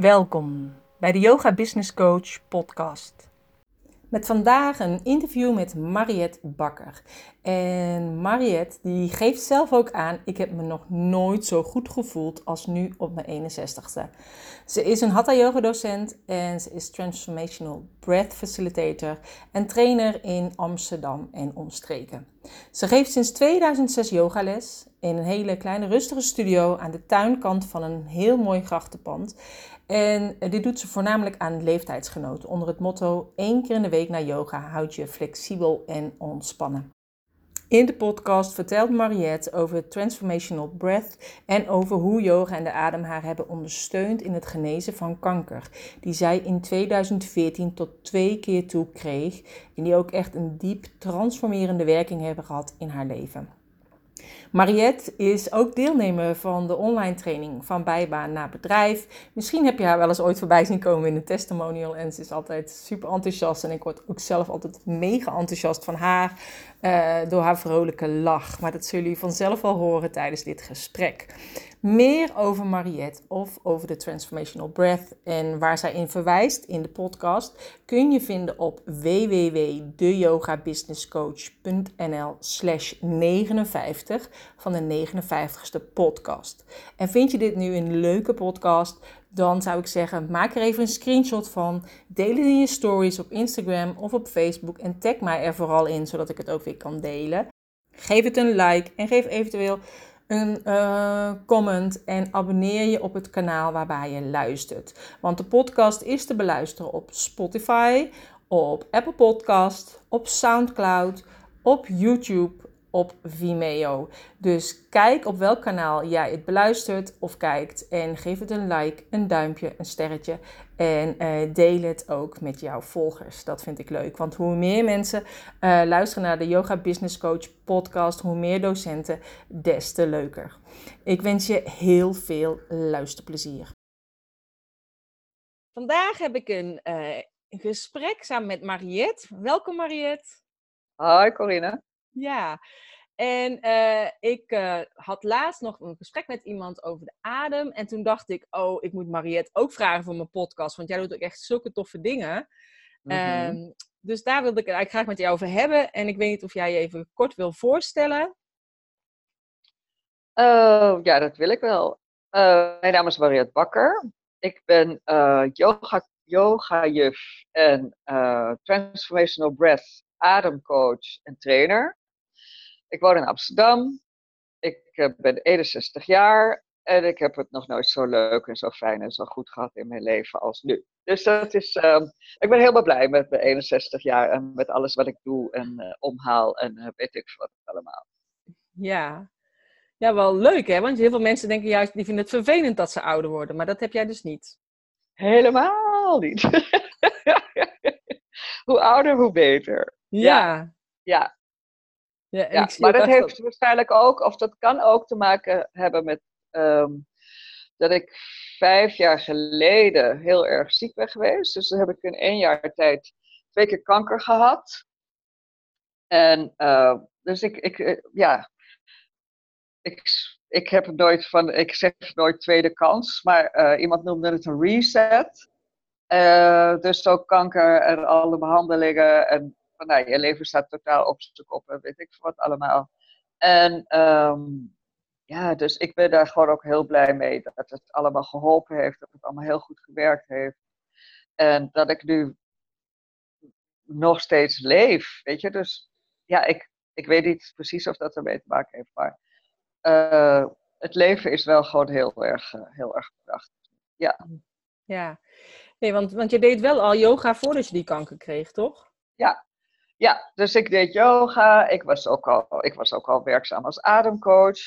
Welkom bij de Yoga Business Coach podcast. Met vandaag een interview met Mariette Bakker. En Mariette die geeft zelf ook aan, ik heb me nog nooit zo goed gevoeld als nu op mijn 61ste. Ze is een Hatha yoga docent en ze is Transformational Breath Facilitator en trainer in Amsterdam en omstreken. Ze geeft sinds 2006 yogales in een hele kleine rustige studio aan de tuinkant van een heel mooi grachtenpand. En dit doet ze voornamelijk aan leeftijdsgenoten onder het motto: één keer in de week naar yoga houd je flexibel en ontspannen. In de podcast vertelt Mariette over Transformational Breath en over hoe yoga en de adem haar hebben ondersteund in het genezen van kanker, die zij in 2014 tot twee keer toe kreeg en die ook echt een diep transformerende werking hebben gehad in haar leven. Mariette is ook deelnemer van de online training van bijbaan naar bedrijf. Misschien heb je haar wel eens ooit voorbij zien komen in een testimonial en ze is altijd super enthousiast en ik word ook zelf altijd mega enthousiast van haar uh, door haar vrolijke lach. Maar dat zullen jullie vanzelf wel horen tijdens dit gesprek. Meer over Mariette of over de Transformational Breath en waar zij in verwijst in de podcast kun je vinden op www.deyogabusinesscoach.nl slash 59 van de 59ste podcast. En vind je dit nu een leuke podcast? Dan zou ik zeggen, maak er even een screenshot van. Deel het in je stories op Instagram of op Facebook en tag mij er vooral in, zodat ik het ook weer kan delen. Geef het een like en geef eventueel een uh, comment en abonneer je op het kanaal waarbij je luistert. Want de podcast is te beluisteren op Spotify, op Apple Podcast, op SoundCloud, op YouTube op Vimeo. Dus kijk op welk kanaal jij het beluistert of kijkt en geef het een like, een duimpje, een sterretje en uh, deel het ook met jouw volgers. Dat vind ik leuk, want hoe meer mensen uh, luisteren naar de Yoga Business Coach podcast, hoe meer docenten, des te leuker. Ik wens je heel veel luisterplezier. Vandaag heb ik een uh, gesprek samen met Mariette. Welkom Mariette. Hoi Corinne. Ja, en uh, ik uh, had laatst nog een gesprek met iemand over de adem. En toen dacht ik, oh, ik moet Mariette ook vragen voor mijn podcast. Want jij doet ook echt zulke toffe dingen. Mm -hmm. um, dus daar wilde ik het eigenlijk graag met jou over hebben. En ik weet niet of jij je even kort wil voorstellen. Uh, ja, dat wil ik wel. mijn naam is Mariette Bakker. Ik ben yoga, yoga juf en transformational breath ademcoach en trainer. Ik woon in Amsterdam. Ik uh, ben 61 jaar en ik heb het nog nooit zo leuk en zo fijn en zo goed gehad in mijn leven als nu. Dus dat is, uh, ik ben helemaal blij met mijn 61 jaar en met alles wat ik doe en uh, omhaal en weet ik wat allemaal. Ja. ja, wel leuk hè, want heel veel mensen denken juist, die vinden het vervelend dat ze ouder worden, maar dat heb jij dus niet. Helemaal niet. hoe ouder, hoe beter. Ja. Ja. Ja, ja maar dat heeft waarschijnlijk ook, of dat kan ook te maken hebben met um, dat ik vijf jaar geleden heel erg ziek ben geweest. Dus dan heb ik in één jaar tijd twee keer kanker gehad. En uh, dus ik, ik ja, ik, ik heb het nooit van, ik zeg nooit tweede kans, maar uh, iemand noemde het een reset. Uh, dus ook kanker en alle behandelingen en van nou, je leven staat totaal op zijn kop en weet ik wat allemaal. En um, ja, dus ik ben daar gewoon ook heel blij mee dat het allemaal geholpen heeft, dat het allemaal heel goed gewerkt heeft. En dat ik nu nog steeds leef, weet je. Dus ja, ik, ik weet niet precies of dat ermee te maken heeft, maar uh, het leven is wel gewoon heel erg, uh, heel erg prachtig. Ja. Ja, nee, want, want je deed wel al yoga voordat je die kanker kreeg, toch? Ja, ja, dus ik deed yoga. Ik was ook al, ik was ook al werkzaam als ademcoach.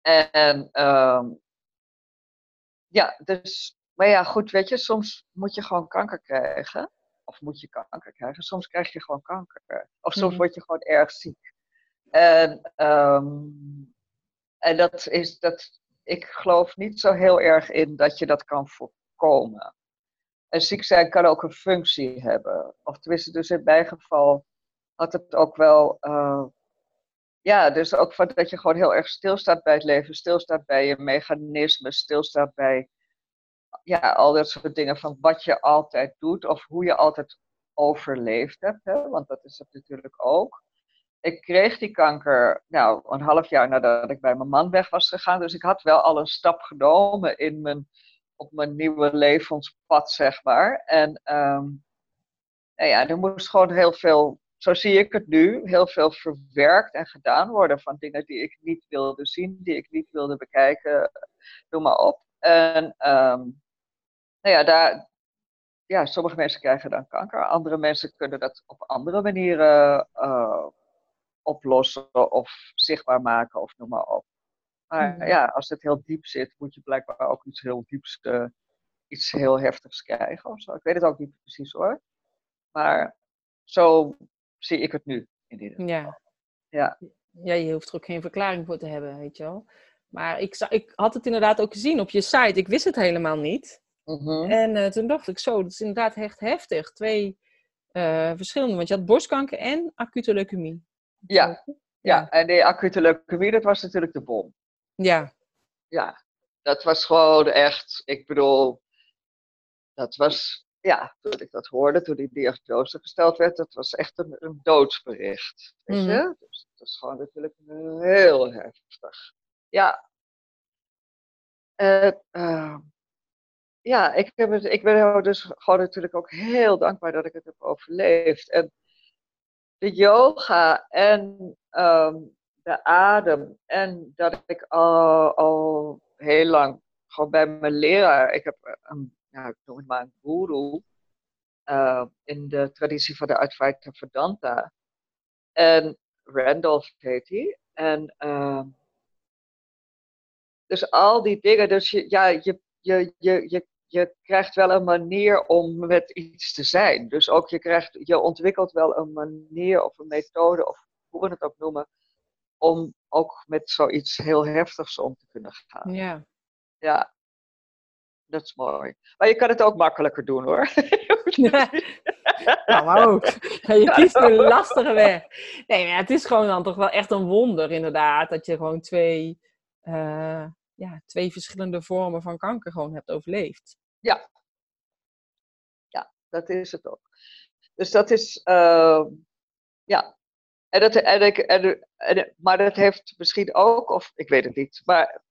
En um, ja, dus, maar ja, goed, weet je, soms moet je gewoon kanker krijgen. Of moet je kanker krijgen. Soms krijg je gewoon kanker. Of soms mm. word je gewoon erg ziek. En, um, en dat is, dat, ik geloof niet zo heel erg in dat je dat kan voorkomen. En ziek zijn kan ook een functie hebben. Of tenminste, dus in mijn geval had het ook wel. Uh, ja, dus ook van dat je gewoon heel erg stilstaat bij het leven, stilstaat bij je mechanismen, stilstaat bij ja, al dat soort dingen van wat je altijd doet of hoe je altijd overleefd hebt. Hè? Want dat is het natuurlijk ook. Ik kreeg die kanker nou, een half jaar nadat ik bij mijn man weg was gegaan. Dus ik had wel al een stap genomen in mijn, op mijn nieuwe levenspad, zeg maar. En um, nou ja, er moest gewoon heel veel, zo zie ik het nu, heel veel verwerkt en gedaan worden van dingen die ik niet wilde zien, die ik niet wilde bekijken, noem maar op. En um, nou ja, daar, ja, sommige mensen krijgen dan kanker, andere mensen kunnen dat op andere manieren uh, oplossen of zichtbaar maken of noem maar op. Maar hmm. ja, als het heel diep zit, moet je blijkbaar ook iets heel dieps, uh, iets heel heftigs krijgen of zo. Ik weet het ook niet precies hoor. Maar zo zie ik het nu in geval. Ja. Ja. ja, je hoeft er ook geen verklaring voor te hebben, weet je wel. Maar ik, ik had het inderdaad ook gezien op je site. Ik wist het helemaal niet. Mhm. En uh, toen dacht ik zo, dat is inderdaad echt heftig. Twee uh, verschillende, want je had borstkanker en acute leukemie. Ja. ja, ja. en die acute leukemie, dat was natuurlijk de bom. Ja. Ja, dat was gewoon echt, ik bedoel, dat was, ja, toen ik dat hoorde, toen die diagnose gesteld werd, dat was echt een, een doodsbericht. Weet je? Mm. Dus dat is gewoon natuurlijk heel heftig. Ja. Uh, uh, ja, ik, heb het, ik ben dus gewoon natuurlijk ook heel dankbaar dat ik het heb overleefd. En de yoga en um, de adem en dat ik al, al heel lang gewoon bij mijn leraar, ik heb een, ja, ik noem het maar een guru uh, in de traditie van de Advaita Vedanta. En Randolph heet hij. En uh, dus al die dingen, dus je, ja, je, je, je, je je krijgt wel een manier om met iets te zijn. Dus ook je, krijgt, je ontwikkelt wel een manier of een methode, of hoe we het ook noemen, om ook met zoiets heel heftigs om te kunnen gaan. Ja. Ja, dat is mooi. Maar je kan het ook makkelijker doen hoor. Ja. Nou, maar ook. Je kiest een lastige weg. Nee, maar het is gewoon dan toch wel echt een wonder inderdaad, dat je gewoon twee... Uh ja, twee verschillende vormen van kanker gewoon hebt overleefd. Ja. Ja, dat is het ook. Dus dat is, uh, ja. En dat, en ik, en, en, maar dat heeft misschien ook, of ik weet het niet, maar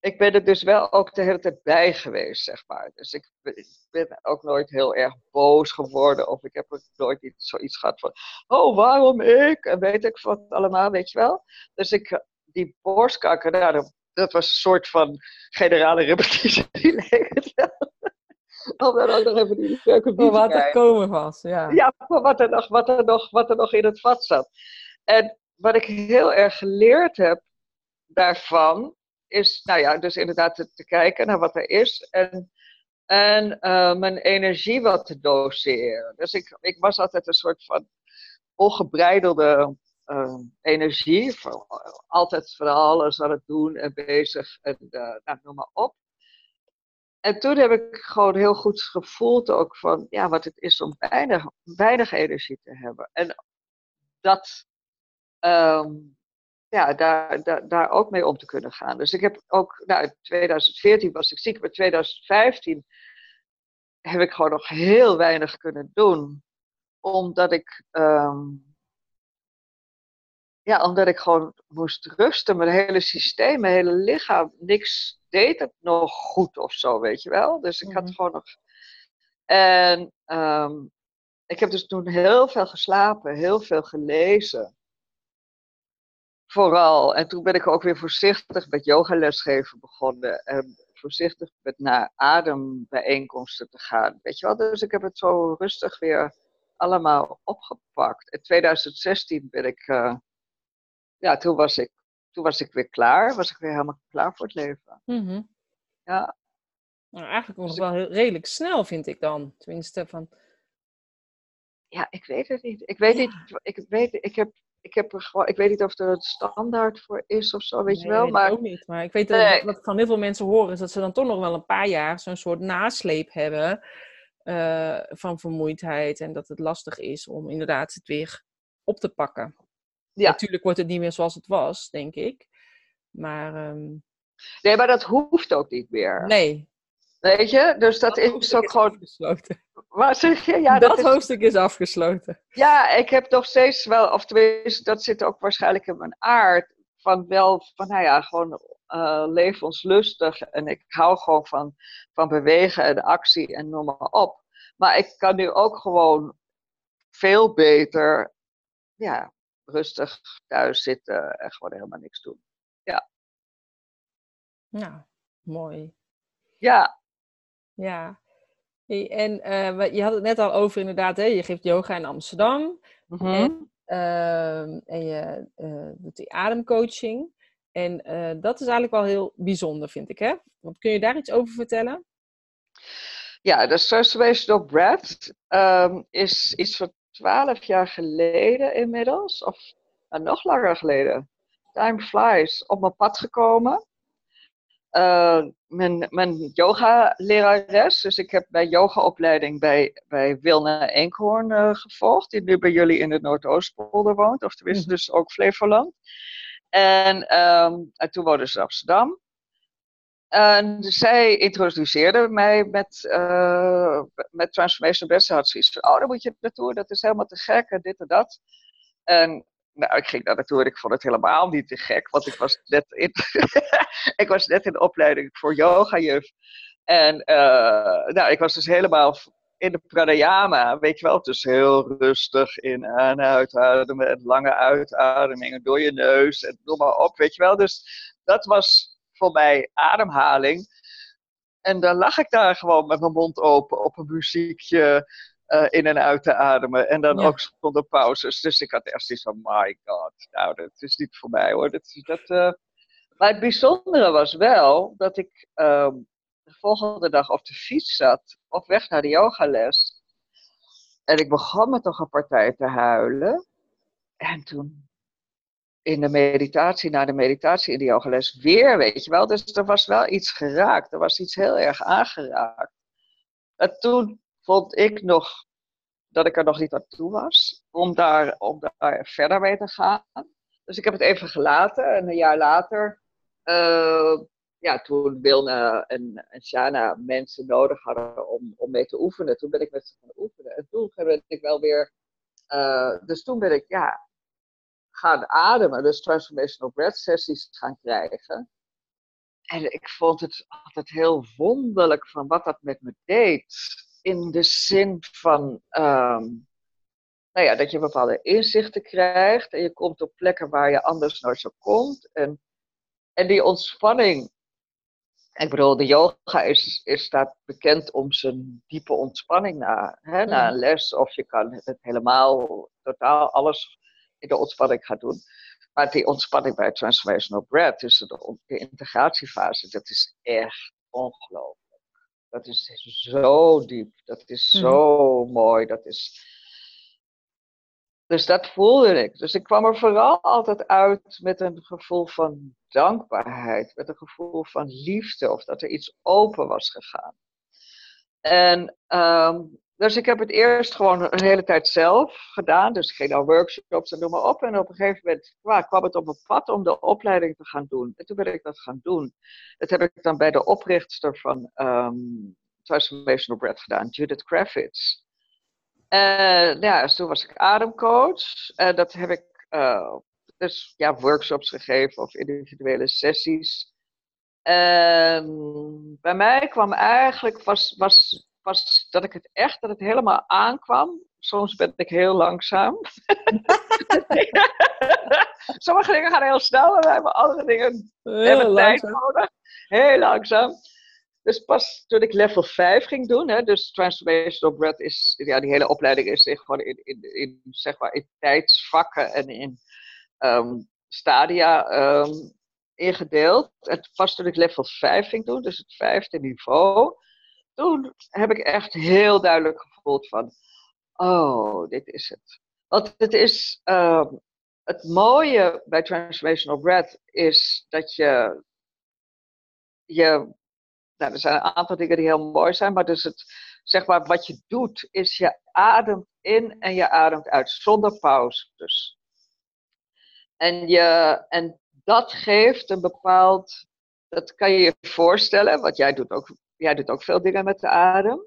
ik ben er dus wel ook de hele tijd bij geweest, zeg maar. Dus ik, ik ben ook nooit heel erg boos geworden, of ik heb ook nooit iets, zoiets gehad van, oh, waarom ik? En weet ik wat allemaal, weet je wel. Dus ik, die borstkanker, nou, dat was een soort van generale repetitie. Om dan ook nog even die Voor wat er komen was, ja. Ja, voor wat er, nog, wat, er nog, wat er nog in het vat zat. En wat ik heel erg geleerd heb daarvan, is, nou ja, dus inderdaad te, kijken naar wat er is. En, en uh, mijn energie wat te doseren. Dus ik, ik was altijd een soort van ongebreidelde uh, energie. Voor, altijd van alles aan het doen en bezig en uh, nou, noem maar op. En toen heb ik gewoon heel goed gevoeld ook van ja, wat het is om weinig, weinig energie te hebben. En dat, um, ja, daar, daar, daar ook mee om te kunnen gaan. Dus ik heb ook, nou, in 2014 was ik ziek, maar 2015 heb ik gewoon nog heel weinig kunnen doen. Omdat ik um, ja, omdat ik gewoon moest rusten. Mijn hele systeem, mijn hele lichaam, niks deed het nog goed of zo, weet je wel. Dus ik had mhm. gewoon nog. En um, ik heb dus toen heel veel geslapen, heel veel gelezen. Vooral. En toen ben ik ook weer voorzichtig met yogalesgeven begonnen. En voorzichtig met naar adembijeenkomsten te gaan. Weet je wel, dus ik heb het zo rustig weer allemaal opgepakt. In 2016 ben ik. Uh, ja, toen was ik, toen was ik weer klaar. Was ik weer helemaal klaar voor het leven. Mm Ja. Nou, eigenlijk nog dus wel heel, redelijk snel, vind ik dan. Tenminste, van... Ja, ik weet het niet. Ik weet niet. Ik weet, ik heb, ik heb er gewoon, ik weet niet of er een standaard voor is of zo, weet nee, je wel. Weet maar ik ook niet. Maar ik weet dat wat van heel veel mensen horen, is dat ze dan toch nog wel een paar jaar zo'n soort nasleep hebben uh, van vermoeidheid. En dat het lastig is om inderdaad het weer op te pakken. Ja. Natuurlijk wordt het niet meer zoals het was, denk ik. Maar. Um... Nee, maar dat hoeft ook niet meer. Nee. Weet je, dus dat, is ook gewoon. Afgesloten. Zeg je? Ja, dat, hoofdstuk is afgesloten. Ja, ik heb nog steeds wel, of tenminste, dat zit ook waarschijnlijk in mijn aard. Van wel, van nou ja, gewoon uh, levenslustig. En ik hou gewoon van, van bewegen en actie en noem maar op. Maar ik kan nu ook gewoon veel beter, ja, rustig thuis zitten en gewoon helemaal niks doen. Ja. Nou, mooi. Ja. Ja. En uh, je had het net al over inderdaad, hè? je geeft yoga in Amsterdam. Mm en, uh, en, je uh, doet die ademcoaching. En uh, dat is eigenlijk wel heel bijzonder, vind ik. Hè? Want kun je daar iets over vertellen? Ja, de Transformational Breath um, is iets van twaalf jaar geleden inmiddels. Of uh, nog langer geleden. Time flies. Op mijn pad gekomen. Uh, mijn, mijn yoga-lerares, dus ik heb bij yogaopleiding bij, bij Wilne Eenkhoorn uh, gevolgd, die nu bij jullie in het Noordoostpolder woont, of tenminste mm. dus ook Flevoland. En, um, en toen woonde ze in Amsterdam. En zij introduceerde mij met, uh, met Transformation Best. Ze had zoiets van, oh, dan moet je naartoe, dat is helemaal te gek en dit en dat. En nou, ik ging daar naartoe en ik vond het helemaal niet te gek, want ik was net in, ik was net in de opleiding voor yoga-juf. En uh, nou, ik was dus helemaal in de pranayama, weet je wel, dus heel rustig in en uitademen en lange uitademingen door je neus en noem maar op, weet je wel. Dus dat was voor mij ademhaling. En dan lag ik daar gewoon met mijn mond open op een muziekje uh, in en uit te ademen. En dan ook zonder pauzes. Dus ik had echt iets van, my god, nou, dat is niet voor mij hoor. Dat, dat, uh... Maar het bijzondere was wel dat ik uh, de volgende dag op de fiets zat, op weg naar de yogales. En ik begon met toch een partij te huilen. En toen in de meditatie, na de meditatie in de yogales, weer, weet je wel. Dus er was wel iets geraakt. Er was iets heel erg aangeraakt. En toen vond ik nog dat ik er nog niet aan toe was om daar, om daar verder mee te gaan. Dus ik heb het even gelaten. En een jaar later, uh, ja, toen Wilne en, Shana mensen nodig hadden om, om mee te oefenen, toen ben ik met ze gaan oefenen. En toen ben ik wel weer, uh, dus toen ben ik, ja, gaan ademen, dus transformational breath sessies gaan krijgen. En ik vond het altijd heel wonderlijk van wat dat met me deed in de zin van um, nou ja, dat je bepaalde inzichten krijgt en je komt op plekken waar je anders nooit zo komt. En, en die ontspanning. Ik bedoel, de yoga is, is staat bekend om zijn diepe ontspanning na, hè, na een les. Of je kan het helemaal, totaal alles in de ontspanning gaan doen. Maar die ontspanning bij Transformational Breath, dus de, de integratiefase, dat is echt ongelooflijk. Dat is zo diep. Dat is mhm. zo mooi. Dat is... Dus dat voelde ik. Dus ik kwam er vooral altijd uit met een gevoel van dankbaarheid. Met een gevoel van liefde. Of dat er iets open was gegaan. En um, dus ik heb het eerst gewoon een hele tijd zelf gedaan. Dus ik ging naar workshops en noem maar op. En op een gegeven moment kwam het op mijn pad om de opleiding te gaan doen. En toen ben ik dat gaan doen. Dat heb ik dan bij de oprichter van um, Transformational Breath gedaan, Judith Kravitz. En ja, dus toen was ik ademcoach. En dat heb ik uh, dus ja, workshops gegeven of individuele sessies. En bij mij kwam eigenlijk, was, was dat ik het echt, dat het helemaal aankwam. Soms ben ik heel langzaam. Sommige dingen gaan heel snel en wij hebben andere dingen heel hebben tijd nodig. Heel langzaam. Dus pas toen ik level 5 ging doen, hè, dus Transformational Breath is, ja, die hele opleiding is gewoon in, in, in, zeg maar in tijdsvakken en in um, stadia um, ingedeeld. En pas toen ik level 5 ging doen, dus het vijfde niveau, toen heb ik echt heel duidelijk gevoeld van, oh, dit is het. Want het is, uh, het mooie bij Transformational Breath is dat je, je, nou, er zijn een aantal dingen die heel mooi zijn, maar dus het, zeg maar, wat je doet is je ademt in en je ademt uit, zonder pauze dus. En, je, en dat geeft een bepaald, dat kan je je voorstellen, wat jij doet ook jij doet ook veel dingen met de adem.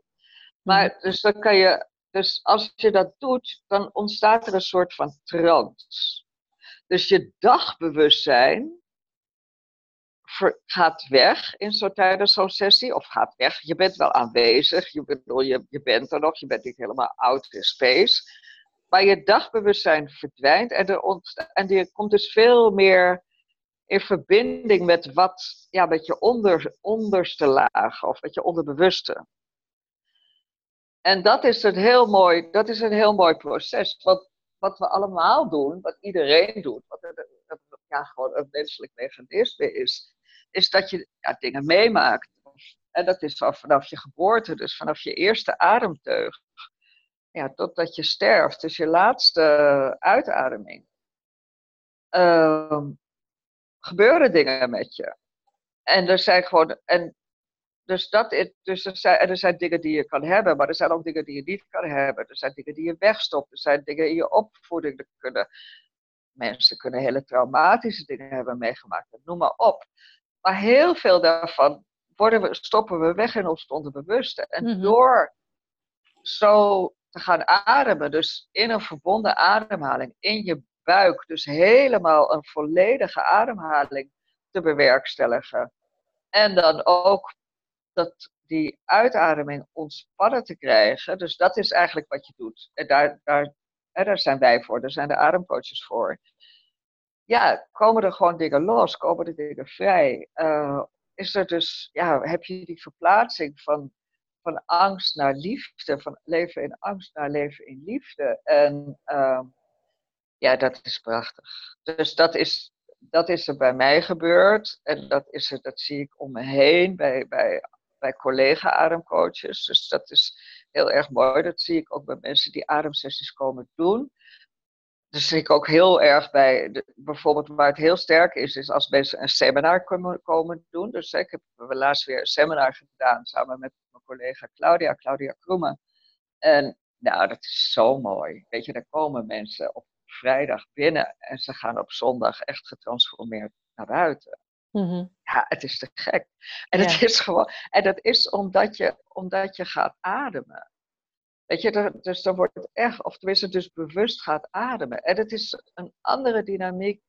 Maar mhm. dus dan kan je, dus als je dat doet, dan ontstaat er een soort van trance. Dus je dagbewustzijn gaat weg in zo, tijdens zo'n sessie, of gaat weg. Je bent wel aanwezig, je, bedoel, je, je bent er nog, je bent niet helemaal out in space. Maar je dagbewustzijn verdwijnt en er, en er komt dus veel meer in verbinding met wat, ja, met je onder, onderste laag of met je onderbewuste. En dat is een heel mooi, dat is een heel mooi proces. Want wat we allemaal doen, wat iedereen doet, wat ja, gewoon een menselijk mechanisme is, is dat je ja, dingen meemaakt. En dat is vanaf je geboorte, dus vanaf je eerste ademteug, ja, totdat je sterft, dus je laatste uitademing. Uh, gebeuren dingen met je. En er zijn gewoon. En dus dat is, dus er, zijn, er zijn dingen die je kan hebben, maar er zijn ook dingen die je niet kan hebben. Er zijn dingen die je wegstopt. Er zijn dingen in je opvoeding. Er kunnen, mensen kunnen hele traumatische dingen hebben meegemaakt. Noem maar op. Maar heel veel daarvan worden we, stoppen we weg in ons onderbewuste. En mhm. door zo te gaan ademen, dus in een verbonden ademhaling, in je buik, dus helemaal een volledige ademhaling te bewerkstelligen. En dan ook dat die uitademing ontspannen te krijgen. Dus dat is eigenlijk wat je doet. En daar, daar, daar zijn wij voor, daar zijn de ademcoaches voor. Ja, komen er gewoon dingen los, komen er dingen vrij. Uh, is er dus, ja, heb je die verplaatsing van, van angst naar liefde, van leven in angst naar leven in liefde. En uh, ja, dat is prachtig. Dus dat is, dat is er bij mij gebeurd. En dat, is er, dat zie ik om me heen bij, bij, bij collega-ademcoaches. Dus dat is heel erg mooi. Dat zie ik ook bij mensen die ademsessies komen doen. Dat zie ik ook heel erg bij, bijvoorbeeld waar het heel sterk is, is als mensen een seminar komen, komen doen. Dus ik heb laatst weer een seminar gedaan samen met mijn collega Claudia, Claudia Kroemen. En nou, dat is zo mooi. Weet je, daar komen mensen op vrijdag binnen en ze gaan op zondag echt getransformeerd naar buiten. Mhm. Ja, het is te gek. En, het is gewoon, en dat is omdat je, omdat je gaat ademen. Weet je, dus dan wordt het echt, of tenminste dus bewust gaat ademen. En het is een andere dynamiek.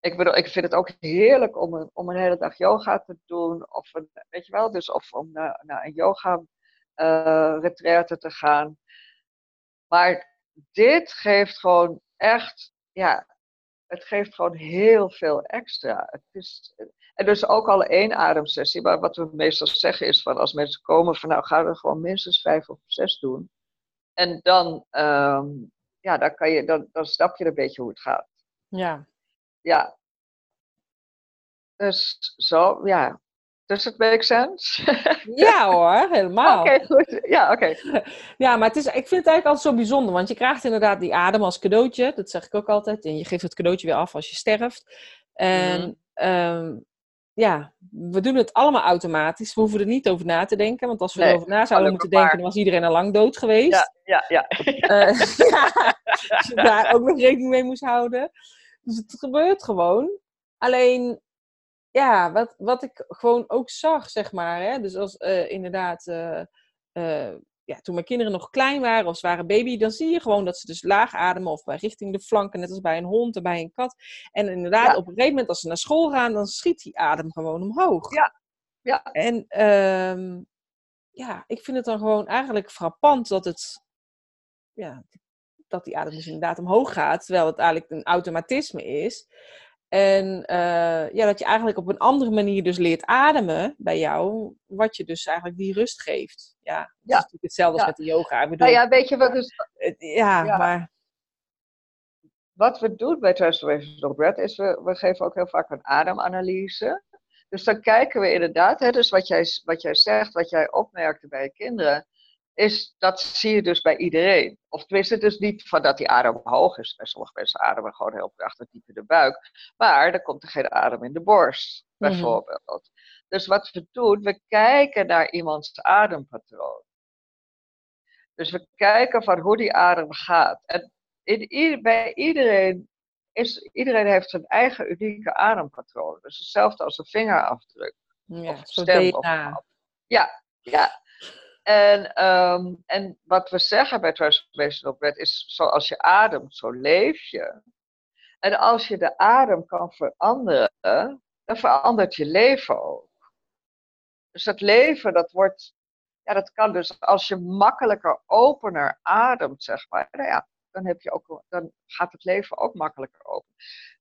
Ik bedoel, ik vind het ook heerlijk om een, om een hele dag yoga te doen. Of een, weet je wel, dus of om naar, naar een yoga uh, retraite te gaan. Maar dit geeft gewoon echt, ja, het geeft gewoon heel veel extra. Het is, en dus ook al één ademsessie, maar wat we meestal zeggen is van als mensen komen van nou gaan we gewoon minstens vijf of zes doen. En dan, ehm, ja, dan, kan je, dan, dan snap je een beetje hoe het gaat. Ja. Ja. Dus zo, ja. Does it make sense? ja hoor, helemaal. Oké, goed. Ja, oké. Ja, maar het is, ik vind het eigenlijk altijd zo bijzonder, want je krijgt inderdaad die adem als cadeautje. Dat zeg ik ook altijd. En je geeft het cadeautje weer af als je sterft. En ehm, ja, we doen het allemaal automatisch. We hoeven er niet over na te denken. Want als we erover na zouden moeten denken, dan was iedereen al lang dood geweest. Ja, ja, ja. Uh, ja als je daar ook nog rekening mee moest houden. Dus het gebeurt gewoon. Alleen, ja, wat, wat ik gewoon ook zag, zeg maar. Hè, dus als uh, inderdaad, uh, ja, toen mijn kinderen nog klein waren of ze waren baby, dan zie je gewoon dat ze dus laag ademen of bij richting de flanken, net als bij een hond en bij een kat. En inderdaad, op een gegeven moment als ze naar school gaan, dan schiet die adem gewoon omhoog. Ja, ja. En um, ja, ik vind het dan gewoon eigenlijk frappant dat het, ja, dat die adem dus inderdaad omhoog gaat, terwijl het eigenlijk een automatisme is. En uh, ja, dat je eigenlijk op een andere manier dus leert ademen bij jou, wat je dus eigenlijk die rust geeft. Ja, dat ja. is natuurlijk hetzelfde als met de yoga. Ik bedoel, nou ja, weet je wat dus... Ja, ja, maar... Wat we doen bij Transformation of Breath is, we, we geven ook heel vaak een ademanalyse. Dus dan kijken we inderdaad, hè, dus wat jij, wat jij zegt, wat jij opmerkte bij je kinderen, is, dat zie je dus bij iedereen. Of tenminste, dus niet van dat die adem hoog is. Bij sommige mensen ademen gewoon heel prachtig diep in de buik. Maar dan komt er geen adem in de borst, mhm. bijvoorbeeld. Dus wat we doen, we kijken naar iemands adempatroon. Dus we kijken van hoe die adem gaat. En in, bij iedereen, is, iedereen heeft zijn eigen unieke adempatroon. Dus hetzelfde als een vingerafdruk. Ja, of stem. Of, ja, Ja. En, ehm, en wat we zeggen bij Transformational Breath is, zoals je ademt, zo leef je. En als je de adem kan veranderen, dan verandert je leven ook. Dus dat leven, dat wordt, ja, dat kan dus als je makkelijker, opener ademt, zeg maar. Nou ja, dan, heb je ook, dan gaat het leven ook makkelijker open.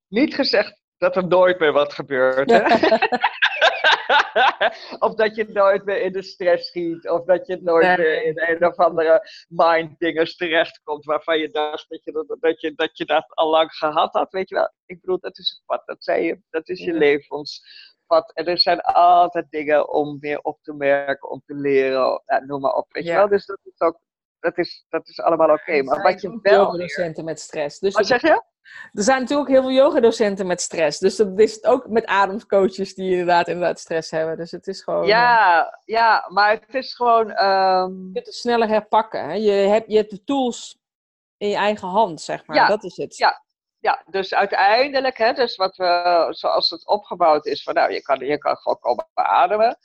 Niet gezegd dat er nooit meer wat gebeurt. Hè? of dat je nooit meer in de stress schiet. Of dat je nooit meer in een of andere mind dingers terechtkomt. Waarvan je dacht dat je dat, je, dat je dat al lang gehad had. Weet je wel. Ik bedoel, dat is het pad. Dat zei je. Dat is je ja. levenspad. En er zijn altijd dingen om weer op te merken. Om te leren. Noem maar op. Weet je wel. Dus dat is ook dat is, dat is allemaal oké. Maar wat je wel. docenten met stress. Dus wat zeg je? Er zijn natuurlijk ook heel veel yogadocenten met stress. Dus dat is het ook met ademcoaches die inderdaad, inderdaad stress hebben. Dus het is gewoon... Ja, uh, ja maar het is gewoon... Um... Je kunt het sneller herpakken. Hè? Je, hebt, je hebt de tools in je eigen hand, zeg maar. Ja, dat is het. Ja, ja, dus uiteindelijk, hè, dus wat we, zoals het opgebouwd is, van nou, je kan, je kan gewoon komen ademen.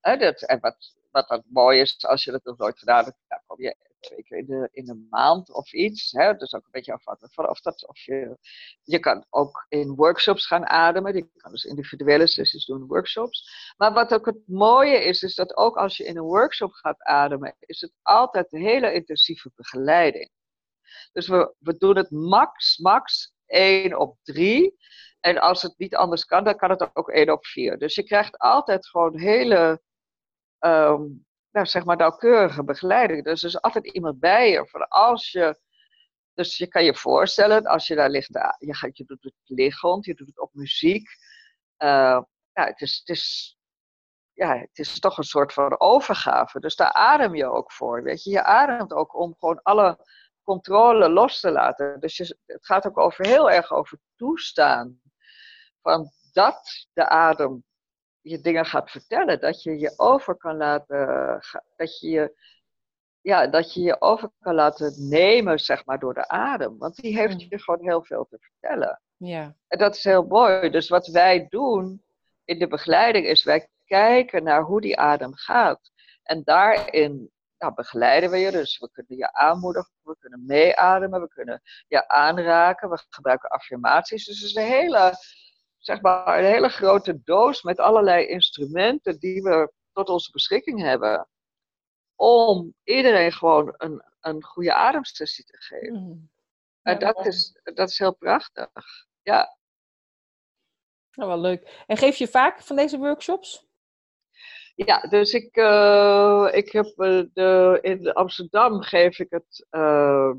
Hè, dat, en wat, wat dan mooi is, als je dat nog nooit gedaan hebt, dan kom je twee in de, in de maand of iets. Hè? Dus ook een beetje afhankelijk van of dat. Of je, je kan ook in workshops gaan ademen. Je kan dus individuele sessies doen, workshops. Maar wat ook het mooie is, is dat ook als je in een workshop gaat ademen, is het altijd een hele intensieve begeleiding. Dus we, we doen het max, max 1 op 3. En als het niet anders kan, dan kan het ook 1 op 4. Dus je krijgt altijd gewoon hele um, nou, zeg maar nauwkeurige begeleiding. Dus er is altijd iemand bij je. Voor als je, dus je kan je voorstellen, als je daar ligt, je, gaat, je doet het liggend, je doet het op muziek. Uh, het is, het is, ja, het is toch een soort van overgave. Dus daar adem je ook voor. Weet je, je ademt ook om gewoon alle controle los te laten. Dus je, het gaat ook over, heel erg over toestaan. Van dat de adem je dingen gaat vertellen. Dat je je over kan laten, dat je je, ja, dat je je over kan laten nemen, zeg maar, door de adem. Want die heeft mm. je gewoon heel veel te vertellen. Ja. En dat is heel mooi. Dus wat wij doen in de begeleiding is, wij kijken naar hoe die adem gaat. En daarin nou, begeleiden we je. Dus we kunnen je aanmoedigen, we kunnen meeademen, we kunnen je aanraken, we gebruiken affirmaties. Dus het is een hele zeg maar, een hele grote doos met allerlei instrumenten die we tot onze beschikking hebben. Om iedereen gewoon een, een goede ademsessie te geven. Mm. En dat is, dat is heel prachtig. Ja. Nou, wel leuk. En geef je vaak van deze workshops? Ja, dus ik, uh, ik heb uh, de, in Amsterdam geef ik het uh,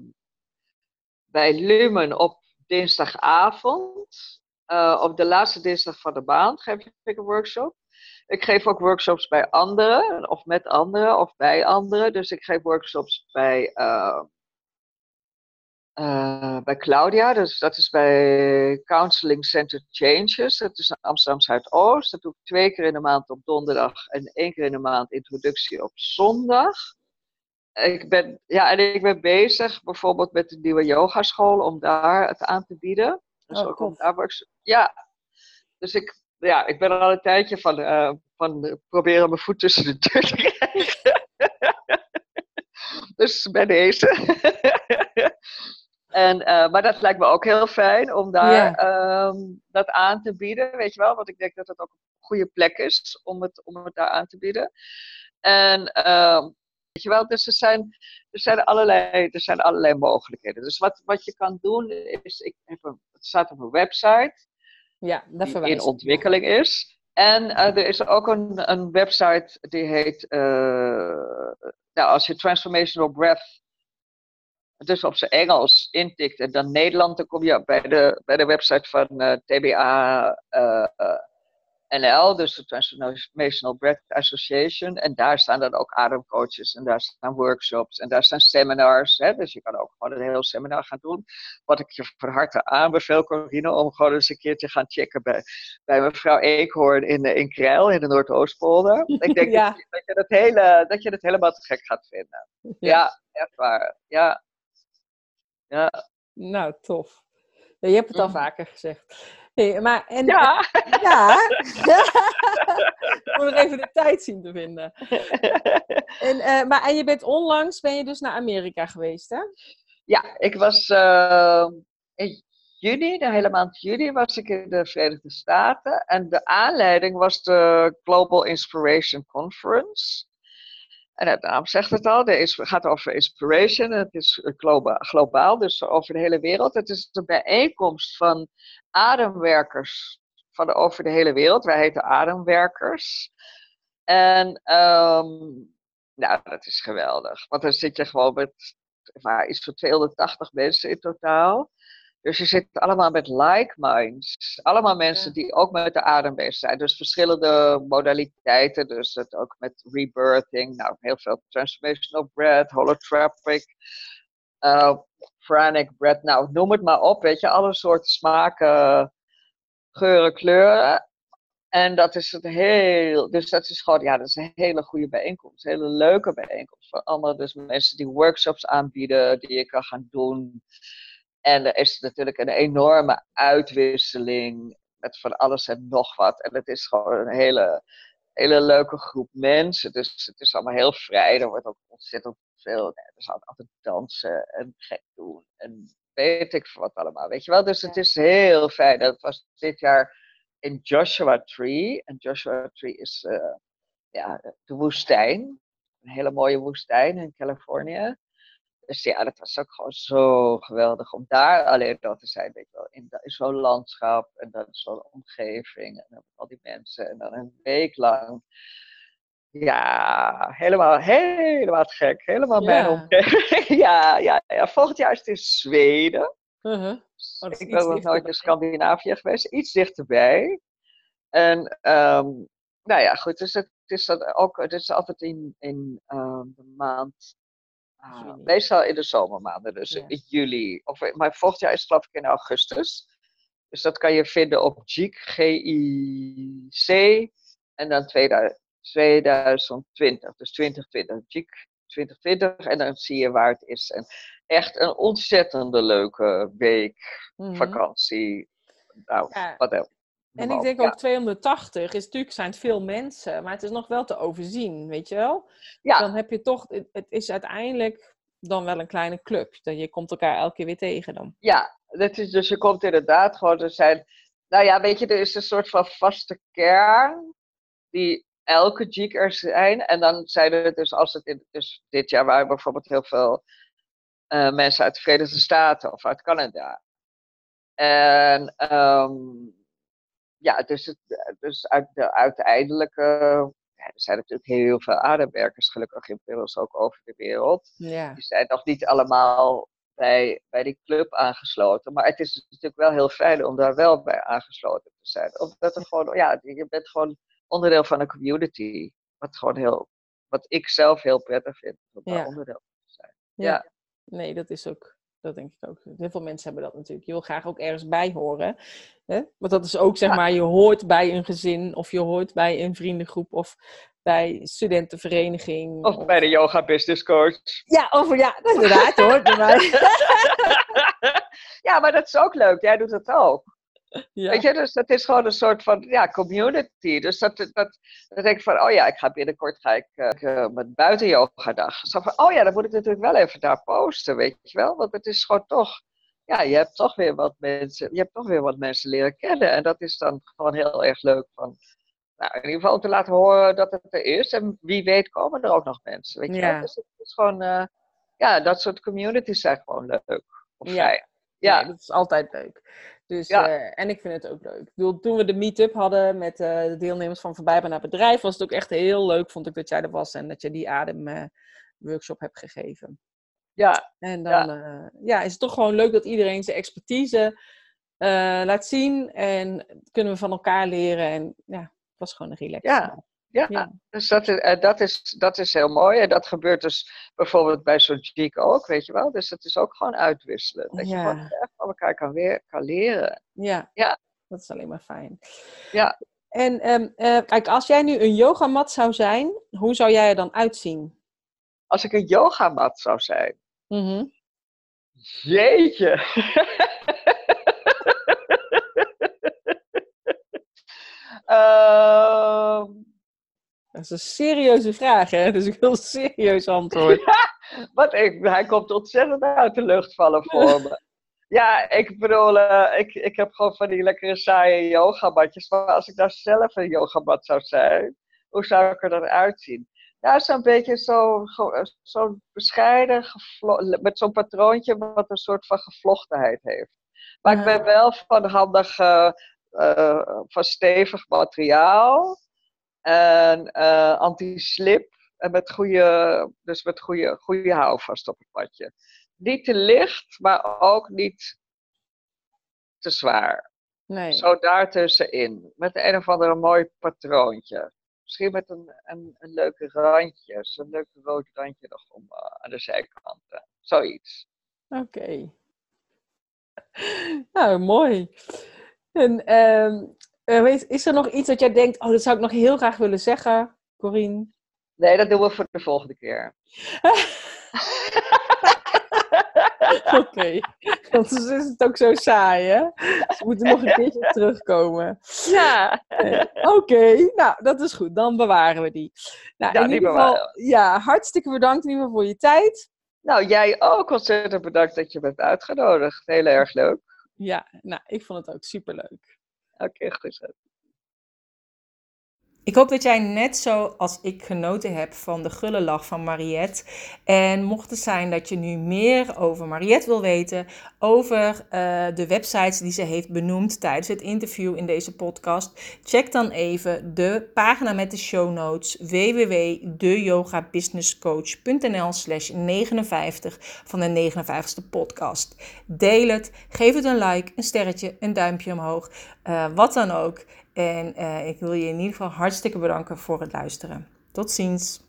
bij Lumen op dinsdagavond. Uh, op de laatste dinsdag van de maand geef ik een workshop. Ik geef ook workshops bij anderen, of met anderen, of bij anderen. Dus ik geef workshops bij, uh, uh, bij Claudia, dus dat is bij Counseling Center Changes. Dat is in Amsterdam Zuidoost. Dat doe ik twee keer in de maand op donderdag en één keer in de maand introductie op zondag. Ik ben, ja, en ik ben bezig bijvoorbeeld met de nieuwe yogaschool om daar het aan te bieden. Dus oh, ook Ja, dus ik, ja, ik ben al een tijdje van, uh, van proberen mijn voet tussen de deur te krijgen. dus bij deze. en, uh, maar dat lijkt me ook heel fijn om daar yeah. um, dat aan te bieden, weet je wel. Want ik denk dat het ook een goede plek is om het, om het daar aan te bieden. En um, Weet je wel, dus er zijn, er zijn, allerlei, er zijn allerlei mogelijkheden. Dus wat, wat je kan doen is, ik heb een, het staat op een website. Ja, dat die in ontwikkeling is. En uh, er is ook een, een website die heet, uh, nou, als je Transformational Breath dus op zijn Engels intikt en dan Nederland, dan kom je bij de, bij de website van uh, TBA NL, dus de Transformational Breath Association. En daar staan dan ook ademcoaches en daar staan workshops en daar staan seminars. Hè? Dus je kan ook gewoon een heel seminar gaan doen. Wat ik je van harte aanbeveel, Corine, om gewoon eens een keer te gaan checken bij, bij mevrouw Eekhoorn in, in Krijl, in de Noordoostpolder. Ik denk ja. dat, dat, je dat, hele, dat je het helemaal te gek gaat vinden. Ja, ja echt waar. Ja. ja. Nou, tof. je hebt het al mm. vaker gezegd. Nee, maar, en, ja. ja. moet nog even de tijd zien te vinden. En, uh, maar, en je bent onlangs, ben je dus naar Amerika geweest, hè? Ja, ik was uh, in juni, de hele maand juni, was ik in de Verenigde Staten. En de aanleiding was de Global Inspiration Conference. En het naam zegt het al, het gaat over inspiration. Het is globaal, dus over de hele wereld. Het is een bijeenkomst van ademwerkers van over de hele wereld. Wij heten ademwerkers. En um, nou, dat is geweldig. Want dan zit je gewoon met maar iets van 280 mensen in totaal. Dus je zit allemaal met like minds. Allemaal mensen die ook met de adem bezig zijn. Dus verschillende modaliteiten. Dus het ook met rebirthing. Nou, heel veel transformational breath, holotropic, uh, pranic breath. Nou, noem het maar op. Weet je, alle soorten smaken, geuren, kleuren. En dat is het heel, dus dat is gewoon, ja, dat is een hele goede bijeenkomst. Een hele leuke bijeenkomst. Voor allemaal dus mensen die workshops aanbieden, die je kan gaan doen. En er is natuurlijk een enorme uitwisseling met van alles en nog wat. En het is gewoon een hele, hele leuke groep mensen. Dus het is allemaal heel vrij. Er wordt ook ontzettend veel. Er is altijd dansen en gek doen. En weet ik wat allemaal. Weet je wel? Dus het is heel fijn. Dat was dit jaar in Joshua Tree. En Joshua Tree is uh, ja, de woestijn. Een hele mooie woestijn in Californië. Dus ja, dat was ook gewoon zo geweldig om daar alleen al te zijn. Weet je wel, in, in zo'n landschap en dan zo'n omgeving en dan al die mensen. En dan een week lang. Ja, helemaal, helemaal gek. Helemaal mijn omgeving. ja, ja, ja, volgend jaar is het in Zweden. Uh -huh. oh, ik ben nog nooit in Scandinavië geweest. Iets dichterbij. En um, nou ja, goed. Dus het, is dat ook, het is altijd in, in um, de maand Ah, meestal in de zomermaanden, dus in juli. Of, maar volgend jaar is het geloof ik in augustus. Dus dat kan je vinden op GIC, G-I-C, en dan 2020, dus 2020, GIC 2020, en dan zie je waar het is. En echt een ontzettende leuke week, mhm. vakantie, nou, ja. wat en ik denk ook 280 is natuurlijk zijn het veel mensen, maar het is nog wel te overzien, weet je wel? Ja. Dan heb je toch, het is uiteindelijk dan wel een kleine club. Dat je komt elkaar elke keer weer tegen dan. Ja, dat is, dus je komt inderdaad gewoon, er zijn, nou ja, weet je, er is een soort van vaste kern die elke jeek er zijn. En dan zijn er dus, als het in, dus dit jaar waren bijvoorbeeld heel veel uh, mensen uit de Verenigde Staten of uit Canada. En um, ja, dus, het, dus uit de uiteindelijke. Ja, er zijn natuurlijk heel veel ademwerkers, gelukkig inmiddels ook over de wereld. Ja. Die zijn nog niet allemaal bij, bij die club aangesloten. Maar het is natuurlijk wel heel fijn om daar wel bij aangesloten te zijn. Omdat er gewoon, ja, je bent gewoon onderdeel van een community. Wat gewoon heel, wat ik zelf heel prettig vind, om daar onderdeel van te zijn. ja. Nee, dat is ook dat denk ik ook. Heel veel mensen hebben dat natuurlijk. Je wil graag ook ergens bij horen. Hè? Want dat is ook, zeg maar, je hoort bij een gezin of je hoort bij een vriendengroep of bij studentenvereniging. Of, bij de yoga business coach. Ja, of, ja inderdaad hoor. ja, maar dat is ook leuk. Jij doet dat ook. Ja. Weet je, dus dat is gewoon een soort van ja, community. Dus dat, dat, dat denk ik van, oh ja, ik ga binnenkort ga ik, uh, met buiten yoga dag. Zo van, oh ja, dan moet ik natuurlijk wel even daar posten, weet je wel. Want het is gewoon toch, ja, je hebt toch weer wat mensen, je hebt toch weer wat mensen leren kennen. En dat is dan gewoon heel erg leuk van, nou, in ieder geval te laten horen dat het er is. En wie weet komen er ook nog mensen, weet je wel. Dus het is gewoon, uh, ja, dat soort communities zijn gewoon leuk. Of ja. Ja. dat is altijd leuk. Dus, uh, en ik vind het ook leuk. Ik bedoel, toen we de meet-up hadden met uh, de deelnemers van Voorbij naar Bedrijf, was het ook echt heel leuk, vond ik, dat jij er was en dat je die ademworkshop hebt gegeven. Ja. En dan ja. ja. is het toch gewoon leuk dat iedereen zijn expertise laat zien en kunnen we van elkaar leren. En ja, het was gewoon een relax. Ja, ja, dus dat is, eh, dat, is, dat is heel mooi. En dat gebeurt dus bijvoorbeeld bij zo'n ook, weet je wel. Dus dat is ook gewoon uitwisselen. Dat je gewoon echt van elkaar kan, weer, kan leren. Ja. ja, dat is alleen maar fijn. Ja. En ehm, eh, kijk, als jij nu een yogamat zou zijn, hoe zou jij er dan uitzien? Als ik een yogamat zou zijn? Mm. Jeetje! Ehm, dat is een serieuze vraag, hè? Dus ik wil een serieus antwoord. wat ik, hij komt ontzettend uit de lucht vallen voor me. Ja, ik bedoel, uh, ik, ik heb gewoon van die lekkere saaie yogamatjes. Maar als ik nou zelf een yogamat zou zijn, hoe zou ik er dan uitzien? Ja, zo'n beetje zo, zo bescheiden, met zo'n patroontje wat een soort van gevlochtenheid heeft. Maar ik ben wel van handig, uh, van stevig materiaal en uh, anti-slip. En met goede, dus met goede, goede houvast op het padje. Niet te licht, maar ook niet te zwaar. Nee. Zo daartussenin. Met een of andere mooi patroontje. Misschien met een, een, een leuke randje. Zo'n leuk rood randje nog om, uh, aan de zijkanten. Zoiets. Oké. Nou, mooi. En uh, is er nog iets dat jij denkt, oh, dat zou ik nog heel graag willen zeggen, Corine? Nee, dat doen we voor de volgende keer. Oké, want dus is het ook zo saai, hè? Ze moeten nog een keertje terugkomen. Ja. Oké, nou, dat is goed. Dan bewaren we die. Nou, ja, in ieder geval, ja, hartstikke bedankt in ieder geval voor je tijd. Nou, jij ook ontzettend bedankt dat je bent uitgenodigd. Heel erg leuk. Ja, nou, ik vond het ook superleuk. Oké, goed zo. Ik hoop dat jij net zo als ik genoten hebt van de gulle lach van Mariette. En mocht het zijn dat je nu meer over Mariette wil weten, over uh, de websites die ze heeft benoemd tijdens het interview in deze podcast, check dan even de pagina met de show notes www.deyogabusinesscoach.nl slash 59 van de 59ste podcast. Deel het, geef het een like, een sterretje, een duimpje omhoog, uh, wat dan ook. En uh, ik wil je in ieder geval hartstikke bedanken voor het luisteren. Tot ziens.